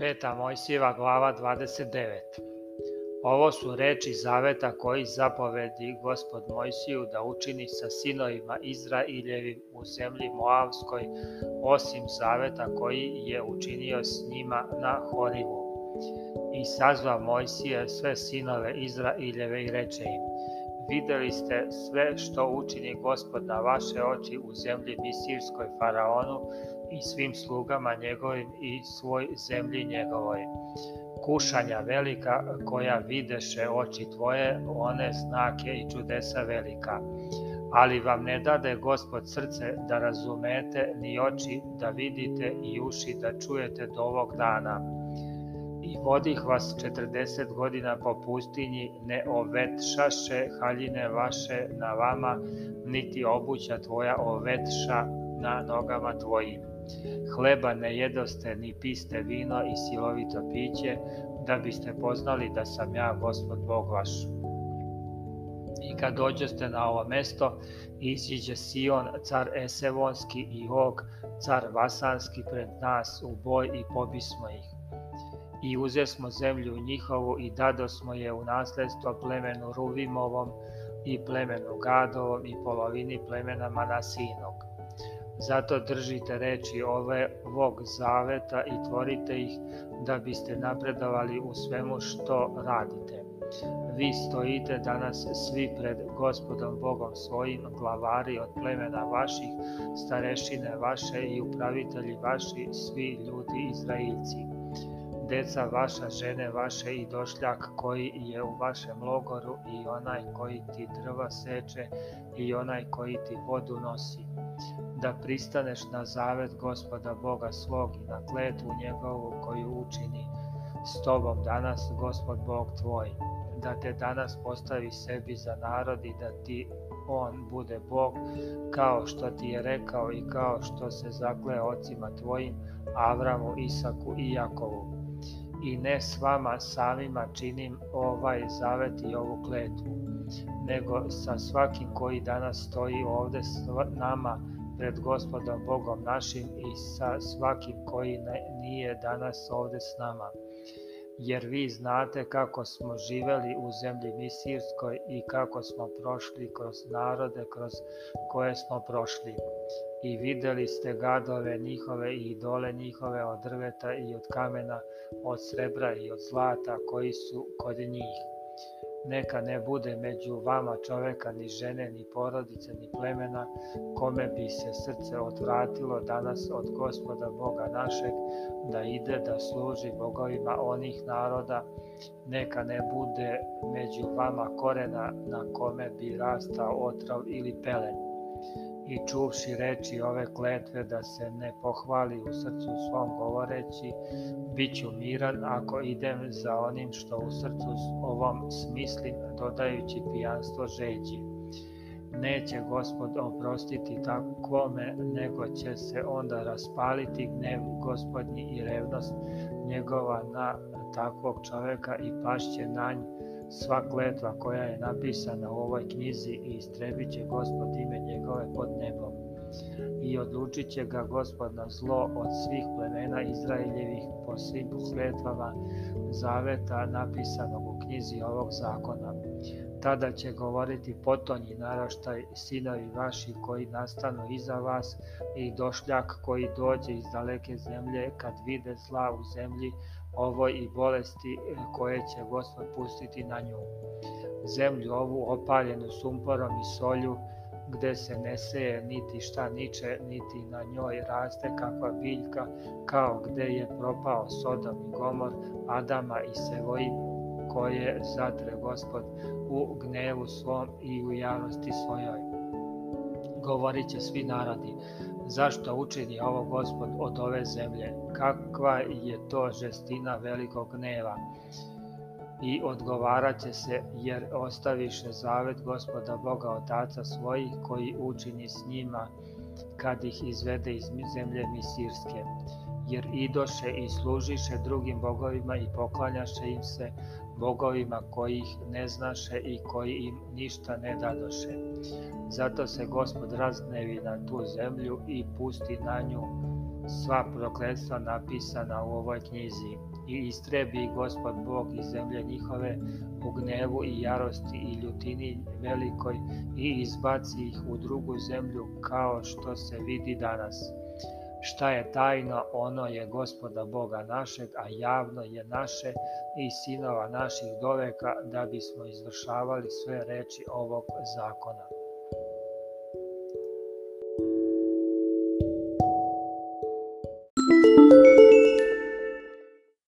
Peta Mojsijeva glava 29 Ovo su reči zaveta koji zapovedi gospod Mojsiju da učini sa sinovima Izrailjevim u zemlji Moavskoj, osim zaveta koji je učinio s njima na Horivu. I sazva Mojsije sve sinove Izrailjeve i reče im, videli ste sve što učini gospod na vaše oči u zemlji Misirskoj faraonu, i svim slugama njegovim i svoj zemlji njegovoj. Kušanja velika koja videše oči tvoje, one znake i čudesa velika. Ali vam ne dade gospod srce da razumete, ni oči da vidite i uši da čujete do ovog dana. I vodih vas 40 godina po pustinji, ne ovetšaše haljine vaše na vama, niti obuća tvoja ovetša na nogama tvojim. Hleba ne jedoste, ni piste vino i silovito piće, da biste poznali da sam ja gospod Bog vaš. I kad dođeste na ovo mesto, iziđe Sion, car Esevonski i Og, car Vasanski pred nas u boj i pobismo ih i uzesmo zemlju njihovu i dado smo je u nasledstvo plemenu Ruvimovom i plemenu Gadovom i polovini plemena Manasinog. Zato držite reči ove ovog zaveta i tvorite ih da biste napredovali u svemu što radite. Vi stojite danas svi pred gospodom Bogom svojim, glavari od plemena vaših, starešine vaše i upravitelji vaši, svi ljudi Izraelci deca vaša, žene vaše i došljak koji je u vašem logoru i onaj koji ti drva seče i onaj koji ti vodu nosi. Da pristaneš na zavet gospoda Boga svog i na kletvu njegovu koju učini s tobom danas gospod Bog tvoj. Da te danas postavi sebi za narod i da ti on bude Bog, kao što ti je rekao i kao što se zakleo ocima tvojim, Avramu, Isaku i Jakovu i ne s vama samima činim ovaj zavet i ovu kletvu, nego sa svakim koji danas stoji ovde s nama pred gospodom Bogom našim i sa svakim koji ne, nije danas ovde s nama. Jer vi znate kako smo živeli u zemlji Misirskoj i kako smo prošli kroz narode kroz koje smo prošli i videli ste gadove njihove i idole njihove od drveta i od kamena, od srebra i od zlata koji su kod njih. Neka ne bude među vama čoveka ni žene, ni porodice, ni plemena, kome bi se srce odvratilo danas od gospoda Boga našeg, da ide da služi bogovima onih naroda, neka ne bude među vama korena na kome bi rastao otrov ili pelen i čuvši reči ove kletve da se ne pohvali u srcu svom govoreći, bit ću miran ako idem za onim što u srcu ovom smislim, dodajući pijanstvo žeđi. Neće gospod oprostiti takvome, nego će se onda raspaliti gnev gospodnji i revnost njegova na takvog čoveka i pašće na nj, Sva kletva koja je napisana u ovoj knjizi i istrebit će gospod ime njegove pod nebom i odlučit će ga gospod na zlo od svih plemena Izraeljevih po svim kletvama zaveta napisanog u knjizi ovog zakona Tada će govoriti potonji naraštaj, sinovi vaši koji nastanu iza vas i došljak koji dođe iz daleke zemlje kad vide slavu zemlji ovo i bolesti e, koje će Gospod pustiti na nju. Zemlju ovu opaljenu sumporom i solju gde se ne seje niti šta niče, niti na njoj raste kakva biljka, kao gde je propao Sodom i Gomor, Adama i Sevojim koje zatre gospod u gnevu svom i u javnosti svojoj. Govorit će svi narodi, zašto učini ovo gospod od ove zemlje, kakva je to žestina velikog gneva i odgovarat će se jer ostaviše zavet gospoda Boga otaca svojih koji učini s njima kad ih izvede iz zemlje misirske jer idoše i služiše drugim bogovima i poklanjaše im se, bogovima koji ih ne znaše i koji im ništa ne dadoše. Zato se gospod raznevi na tu zemlju i pusti na nju sva prokletstva napisana u ovoj knjizi i istrebi gospod Bog iz zemlje njihove u gnevu i jarosti i ljutini velikoj i izbaci ih u drugu zemlju kao što se vidi danas. Šta je tajno, ono je gospoda Boga našeg, a javno je naše i sinova naših doveka, da bismo izvršavali sve reči ovog zakona.